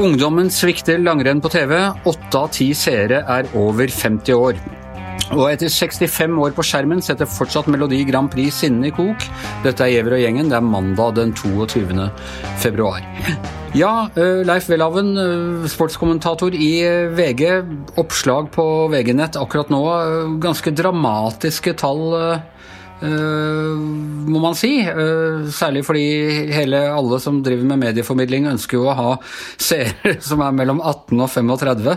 Ungdommen svikter langrenn på TV. Åtte av ti seere er over 50 år. Og etter 65 år på skjermen setter fortsatt Melodi Grand Prix sinnene i kok. Dette er Giæver og gjengen. Det er mandag den 22. februar. Ja, Leif Welhaven, sportskommentator i VG. Oppslag på VG-nett akkurat nå. Ganske dramatiske tall må man si. Uh, særlig fordi hele, alle som driver med medieformidling ønsker jo å ha seere som er mellom 18 og 35,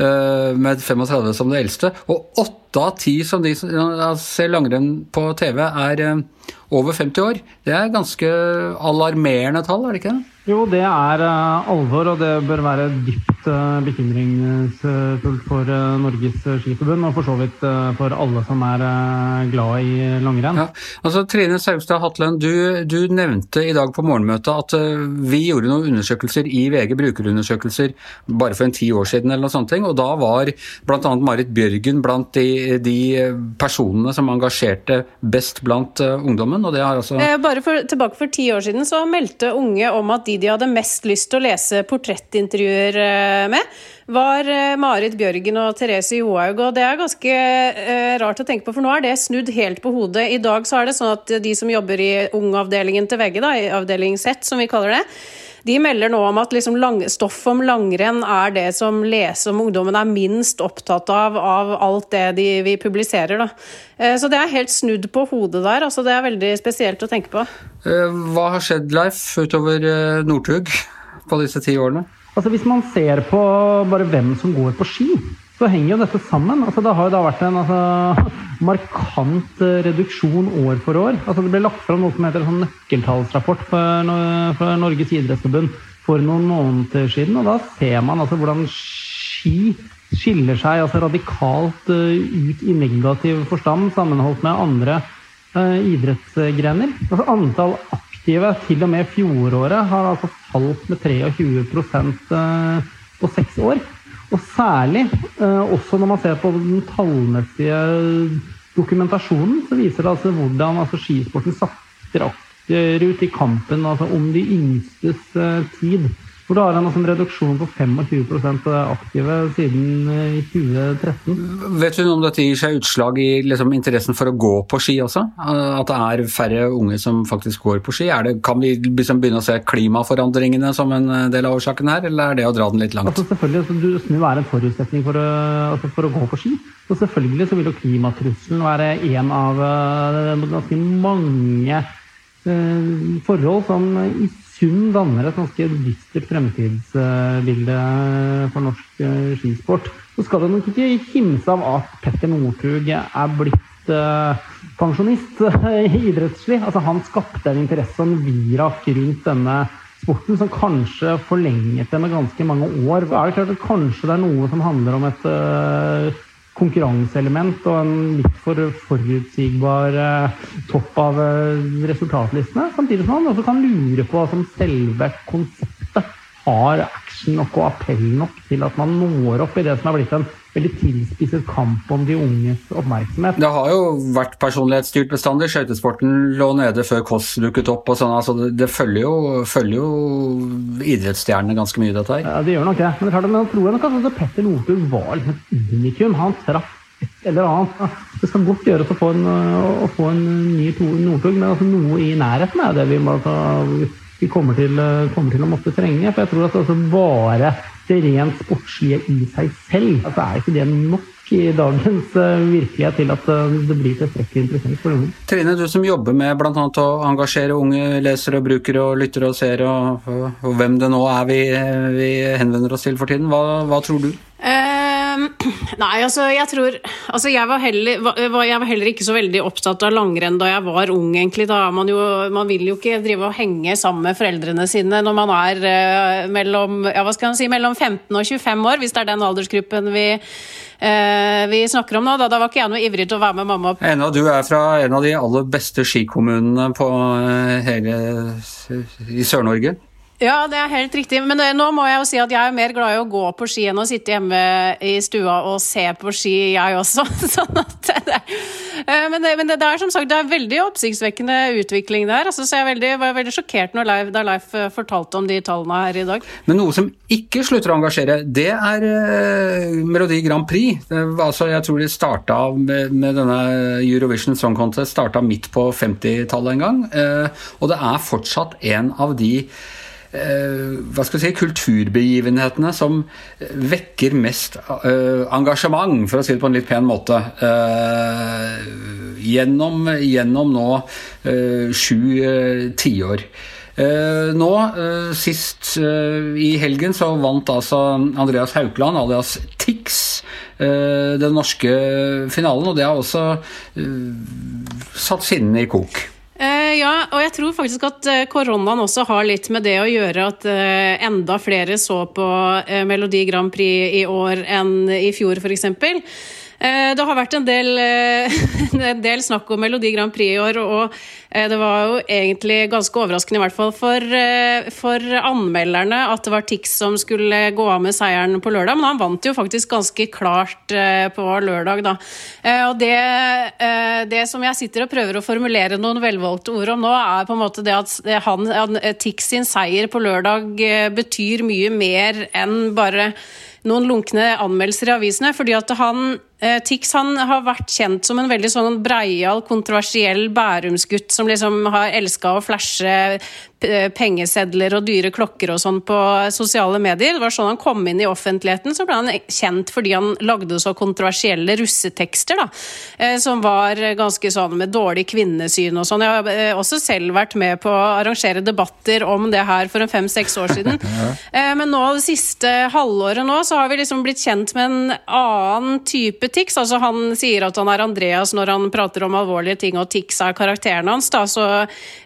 uh, med 35 som det eldste. Og åtte av ti som de som ser langrenn på TV, er over 50 år. Det er ganske alarmerende tall, er det ikke det? Jo, det er alvor, og det bør være dypt bekymringsfullt for Norges Skiforbund, og for så vidt for alle som er glad i langrenn. Ja. Altså, Trine Saugstad Hatlen, du, du, nevnte i dag på morgenmøtet at vi gjorde noen undersøkelser i VG, brukerundersøkelser, bare for en ti år siden, eller noe sånt, og da var bl.a. Marit Bjørgen blant de, de, personene som engasjerte best blant ungdommen. og det har altså... Bare for, tilbake for ti år siden så meldte unge om at de de hadde mest lyst til å lese portrettintervjuer med, var Marit Bjørgen og Therese Johaug. Og det er ganske eh, rart å tenke på, for nå er det snudd helt på hodet. I dag så er det sånn at de som jobber i ungavdelingen til VG, da, i avdeling Z som vi kaller det, de melder nå om at liksom lang, stoff om langrenn er det som leser om ungdommen er minst opptatt av av alt det de, vi publiserer. Da. Så det er helt snudd på hodet der. altså Det er veldig spesielt å tenke på. Hva har skjedd, Leif, utover Northug på disse ti årene? Altså Hvis man ser på bare hvem som går på ski, så henger jo dette sammen. Altså, det har jo da vært en altså, markant eh, reduksjon år for år. Altså, det ble lagt fram noe som heter en sånn nøkkeltallsrapport for, Norges idrettsforbund for noen måneder siden. og Da ser man altså hvordan ski skiller seg altså, radikalt uh, ut i negativ forstand sammenholdt med andre uh, idrettsgrener. Altså, antall aktive til og med fjoråret har altså falt med 23 uh, på seks år. Og særlig eh, også når man ser på den tallmessige dokumentasjonen, så viser det altså hvordan altså, skisporten sakker akterut i kampen altså, om de yngstes eh, tid. Hvor da har en altså, reduksjon på 25% aktive siden 2013. Eh, Vet du om dette gir seg utslag i liksom, interessen for å gå på ski også? At det er færre unge som faktisk går på ski? Det, kan vi liksom begynne å se klimaforandringene som en eh, del av årsaken her, eller er det å dra den litt langt? Altså, selvfølgelig, altså, snu er en forutsetning for å, altså, for å, gå på ski. Så selvfølgelig så vil jo klimatrusselen være en av ganske mange forhold som i sum danner et ganske dystert fremtidsbilde for norsk eh, skisport. Så skal det nok ikke kimse av at Petter Northug er blitt uh, pensjonist idrettslig. Altså, han skapte en interesse og en virak rundt denne sporten som kanskje forlenget det med ganske mange år. Er det klart at Kanskje det er noe som handler om et konkurranseelement og en litt for forutsigbar eh, topp av eh, resultatlistene. Samtidig som man også kan lure på om selve konseptet har action nok og appell nok til at man når opp i det som er blitt en veldig tilspisset kamp om de unges oppmerksomhet. Det har jo vært personlighetsstyrt bestandig. Skøytesporten lå nede før Kåss dukket opp. og sånn, altså det, det følger, jo, følger jo idrettsstjernene ganske mye, dette her. Ja, det gjør nok det. Men, klart, men jeg tror nok at Petter Northug var liksom et unikum. Han traff et eller annet. Det skal godt gjøres å få en, å få en ny Northug, men altså noe i nærheten er det vi ta vi kommer til, kommer til, å måtte trenge. For jeg tror at altså bare det rent sportslige i seg selv, altså er ikke det nok i dagens uh, virkelighet til at uh, det blir tilstrekkelig interessant for noen. Trine, du som jobber med bl.a. å engasjere unge lesere og brukere og lyttere og seere, og, og, hvem det nå er vi, vi, henvender oss til for tiden, hva, hva tror du? Nei, altså jeg tror altså jeg, var heller, jeg var heller ikke så veldig opptatt av langrenn da jeg var ung, egentlig. Da man, jo, man vil jo ikke drive og henge sammen med foreldrene sine når man er uh, mellom, ja, hva skal si, mellom 15 og 25 år, hvis det er den aldersgruppen vi Eh, vi snakker om nå. Da, da var ikke jeg noe ivrig til å være med mamma. Ena, du er fra en av de aller beste skikommunene på eh, hele, i Sør-Norge? Ja, det er helt riktig. Men det, nå må jeg jo si at jeg er mer glad i å gå på ski enn å sitte hjemme i stua og se på ski, jeg også. Sånn at det, Eh, men, det, men det, er som sagt det er veldig oppsiktsvekkende utvikling der. Altså, så jeg veldig, var veldig sjokkert Leif, da Leif eh, fortalte om de tallene her i dag. Men noe som ikke slutter å engasjere, det er uh, Melodi Grand Prix. Altså, jeg tror de starta med, med, denne Eurovision Song Contest midt på 50-tallet en gang. Uh, og det er fortsatt en av de Eh, hva skal vi si, kulturbegivenhetene som vekker mest uh, engasjement, for å si det på en litt pen måte. Uh, gjennom, gjennom, nå sju tiår. nå, sist i helgen, så vant altså Andreas Haukland, alias Tix, den norske finalen. Og det har også satt sinnene i kok. Uh, ja, og jeg tror faktisk at uh, koronaen også har litt med det å gjøre at uh, enda flere så på Melodi Grand Prix i år enn i fjor, f.eks. Eh, det har vært en del, eh, en del, snakk om Melodi Grand Prix i år, og eh, det var jo egentlig ganske overraskende, i hvert fall for, for, anmelderne, at det var Tix som skulle gå av med seieren på lørdag. Men han vant jo faktisk ganske klart på lørdag, da. Og det, det som jeg sitter og prøver å formulere noen velvalgte ord om nå, er på en måte det at han, Tix sin seier på lørdag betyr mye mer enn bare noen lunkne anmeldelser i avisene. fordi at han Tix han har vært kjent som en veldig sånn breial, kontroversiell bærumsgutt som liksom har elska å flashe eh, pengesedler og dyre klokker og sånn på sosiale medier. Det var sånn han kom inn i offentligheten. Så ble han kjent fordi han lagde så kontroversielle russetekster, da. Eh, som var ganske sånn med dårlig kvinnesyn og sånn. Jeg har også selv vært med på å arrangere debatter om det her for en fem-seks år siden. Men nå det siste halvåret nå så har vi liksom blitt kjent med en annen type type. Altså han sier at han er Andreas når han prater om alvorlige ting, og Tix er karakteren hans. Da. Så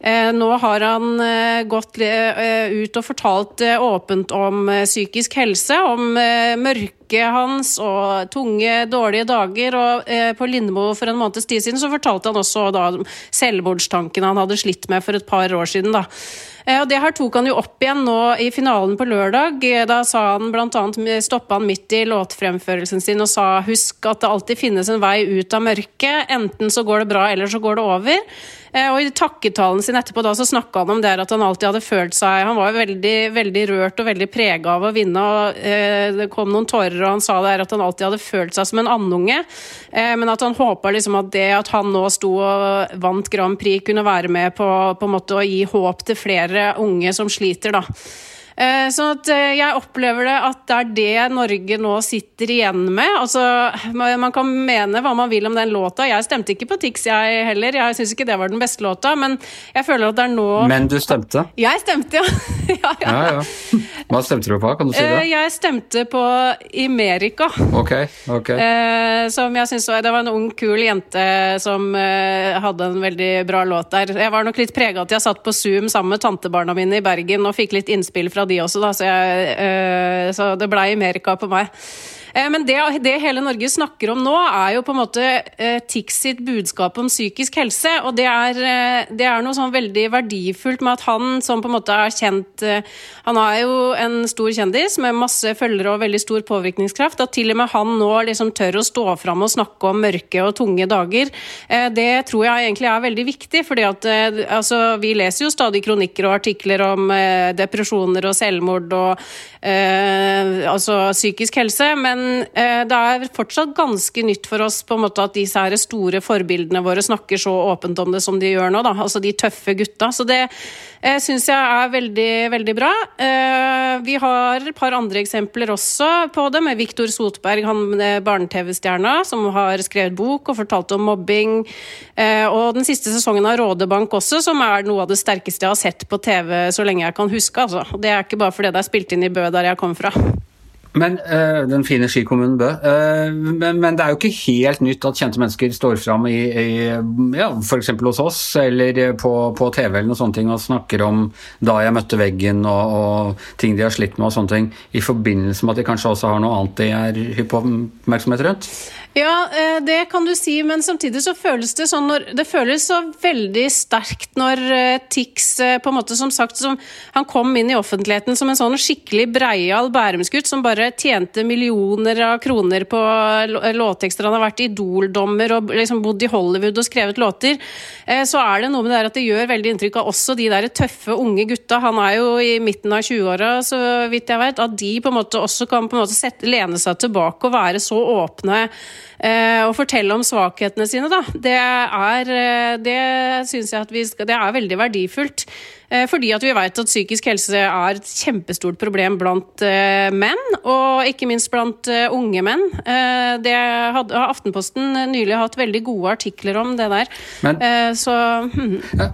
eh, nå har han eh, gått eh, ut og fortalt eh, åpent om eh, psykisk helse, om eh, mørket hans og tunge, dårlige dager. Og på Lindmo for en måneds tid siden så fortalte han også da selvmordstanken han hadde slitt med for et par år siden. da. Eh, og Det her tok han jo opp igjen nå i finalen på lørdag. Eh, da sa han blant annet, stoppa han midt i låtfremførelsen sin og sa husk at det alltid finnes en vei ut av mørket. Enten så går det bra, eller så går det over. Eh, og I takketalen sin etterpå da så snakka han om det at han alltid hadde følt seg Han var veldig, veldig rørt og veldig prega av å vinne. og eh, Det kom noen tårer, og han sa det at han alltid hadde følt seg som en andunge. Eh, men at han håpa liksom at det at han nå sto og vant Grand Prix, kunne være med på, på en måte å gi håp til flere unge som sliter. da. Sånn at eh, jeg opplever det at det er det Norge nå sitter igjen med. Altså, man kan mene hva man vil om den låta. Jeg stemte ikke på Tix, jeg heller. Jeg syns ikke det var den beste låta, men jeg føler at det er nå Men du stemte? Jeg stemte, ja. ja, ja. ja, ja. Hva stemte du på? Kan du si det? Jeg stemte på Imerika. Ok, ok. Som jeg syns Det var en ung, kul jente som hadde en veldig bra låt der. Jeg var nok litt prega at jeg satt på Zoom sammen med tantebarna mine i Bergen og fikk litt innspill fra de også, da, så, jeg, uh, så det blei Amerika på meg. Eh, men det, det, hele Norge snakker om nå, er jo på en måte eh, TIX sitt budskap om psykisk helse. Og det er, eh, det er, noe sånn veldig verdifullt med at han som på en måte er kjent Han er jo en stor kjendis med masse følgere og veldig stor påvirkningskraft. At til og med han nå liksom tør å stå fram og snakke om mørke og tunge dager, det tror jeg egentlig er veldig viktig. fordi at altså, vi leser jo stadig kronikker og artikler om depresjoner og selvmord og altså psykisk helse. men men eh, det er fortsatt ganske nytt for oss på en måte at disse her store forbildene våre snakker så åpent om det som de gjør nå. Da. Altså de tøffe gutta. Så det eh, syns jeg er veldig, veldig bra. Eh, vi har et par andre eksempler også på det, med Viktor Sotberg, han barne-TV-stjerna, som har skrevet bok og fortalt om mobbing. Eh, og den siste sesongen av Rådebank også, som er noe av det sterkeste jeg har sett på TV så lenge jeg kan huske. Altså. Det er ikke bare fordi det er spilt inn i Bø der jeg kom fra. Men øh, Den fine skikommunen Bø. Øh, men, men, det er jo ikke helt nytt at kjente mennesker står fram i, i ja, f.eks. hos oss eller på, på, TV eller noe sånne ting, og snakker om da jeg møtte veggen og, og, ting de har slitt med og sånne ting, i forbindelse med at de kanskje også har noe annet de er hypp oppmerksomhet rundt? Ja, eh, det kan du si, men samtidig så føles det sånn når, Det føles så veldig sterkt når eh, Tix eh, på en måte som sagt som, Han kom inn i offentligheten som en sånn skikkelig breial bærumsgutt som bare tjente millioner av kroner på låttekster. Han har vært Idol-dommer og liksom bodd i Hollywood og skrevet låter. Så er det noe med det at det gjør veldig inntrykk av også de der tøffe, unge gutta. Han er jo i midten av 20-åra, så vidt jeg vet. At de på en måte også kan på en måte sette, lene seg tilbake og være så åpne og fortelle om svakhetene sine, da. Det er eh, Det synes jeg at vi skal Det er veldig verdifullt. Eh, fordi at vi vet at psykisk helse er et kjempestort problem blant menn, og ikke minst blant unge menn. Det hadde Aftenposten nylig hatt veldig gode artikler om det der. Men, Så hmm. ja,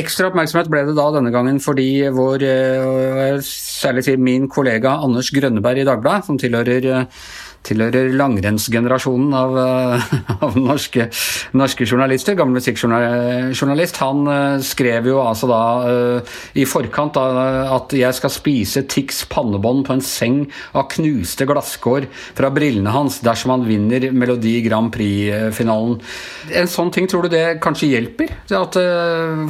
Ekstra oppmerksomhet ble det da denne gangen fordi vår, særlig min kollega Anders Grønneberg i Dagbladet, som tilhører tilhører langrennsgenerasjonen av, eh, av norske, norske, journalister. Gammel musikkjournalist. Han uh, skrev jo altså da uh, i forkant at jeg skal spise Tix pannebånd på en seng av knuste glasskår fra brillene hans dersom han vinner Melodi Grand Prix-finalen. En sånn ting, tror du det kanskje hjelper? At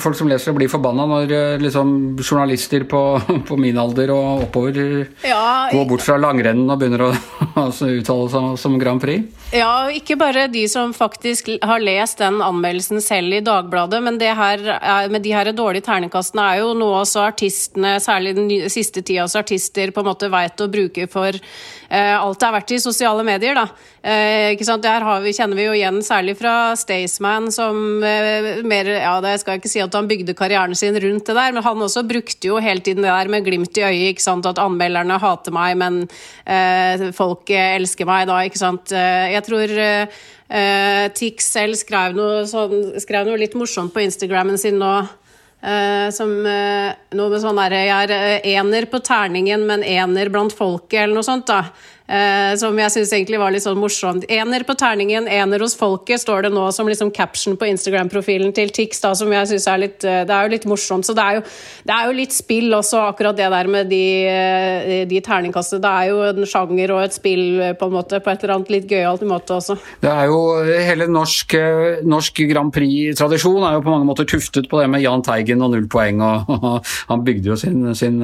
folk som leser blir forbanna når liksom, journalister på, på, min alder og oppover ja, går bort fra langrennen og begynner å altså, uttale seg som Grand Prix? Ja, ikke bare de som faktisk har lest den anmeldelsen selv i Dagbladet, men det her, med de her dårlige terningkastene er jo noe også artistene, særlig den siste tidas artister, på en måte veit å bruke for eh, alt det er verdt i sosiale medier. da. Eh, ikke sant? Der vi, kjenner vi jo igjen særlig fra Staysman, som eh, mer ja, det skal jeg ikke si at han bygde karrieren sin rundt det der, men han også brukte jo hele tiden det der med glimt i øyet, ikke sant? at anmelderne hater meg, men eh, folk elsker meg da, ikke sant. Eh, jeg tror uh, Tix selv skrev noe, sånn, skrev noe, litt morsomt på Instagrammen sin nå. Uh, som uh, noe med sånn derre Jeg er ener på terningen, men ener blant folket, eller noe sånt. da Eh, som jeg syns egentlig var litt sånn morsomt. Ener på terningen, ener hos folket, står det nå som liksom caption på Instagram-profilen til Tix, da, som jeg syns er litt eh, Det er jo litt morsomt. Så det er jo, det er jo litt spill også, akkurat det der med de, eh, de terningkastene. Det er jo en sjanger og et spill på en måte, på et eller annet litt gøyalt måte også. Det er jo Hele norsk, norsk Grand Prix-tradisjon er jo på mange måter tuftet på det med Jahn Teigen og null poeng, og, og han bygde jo sin, sin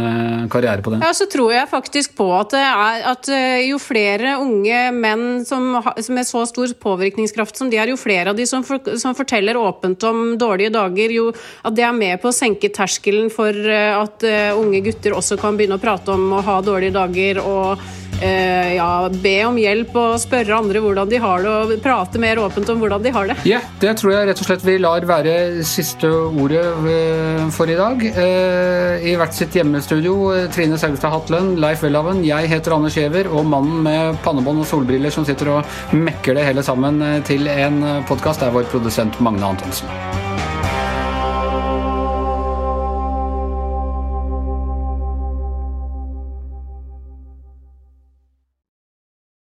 karriere på det. Ja, så tror jeg faktisk på at, det at jo jo flere unge menn som, med så stor påvirkningskraft som de er, jo flere av de som, for, som, forteller åpent om dårlige dager, jo at det er med på å senke terskelen for eh, at uh, unge gutter også kan begynne å prate om å ha dårlige dager. og ja, be om hjelp og spørre andre hvordan de har det, og prate mer åpent om hvordan de har det. Ja, det tror jeg rett og slett vi lar være siste ordet for i dag. Uh, I hvert sitt hjemmestudio, Trine Saugstad Hatlen, Leif Welhaven, jeg heter Anders Giæver, og mannen med pannebånd og solbriller som sitter og mekker det hele sammen til en podkast, er vår produsent Magne Antonsen.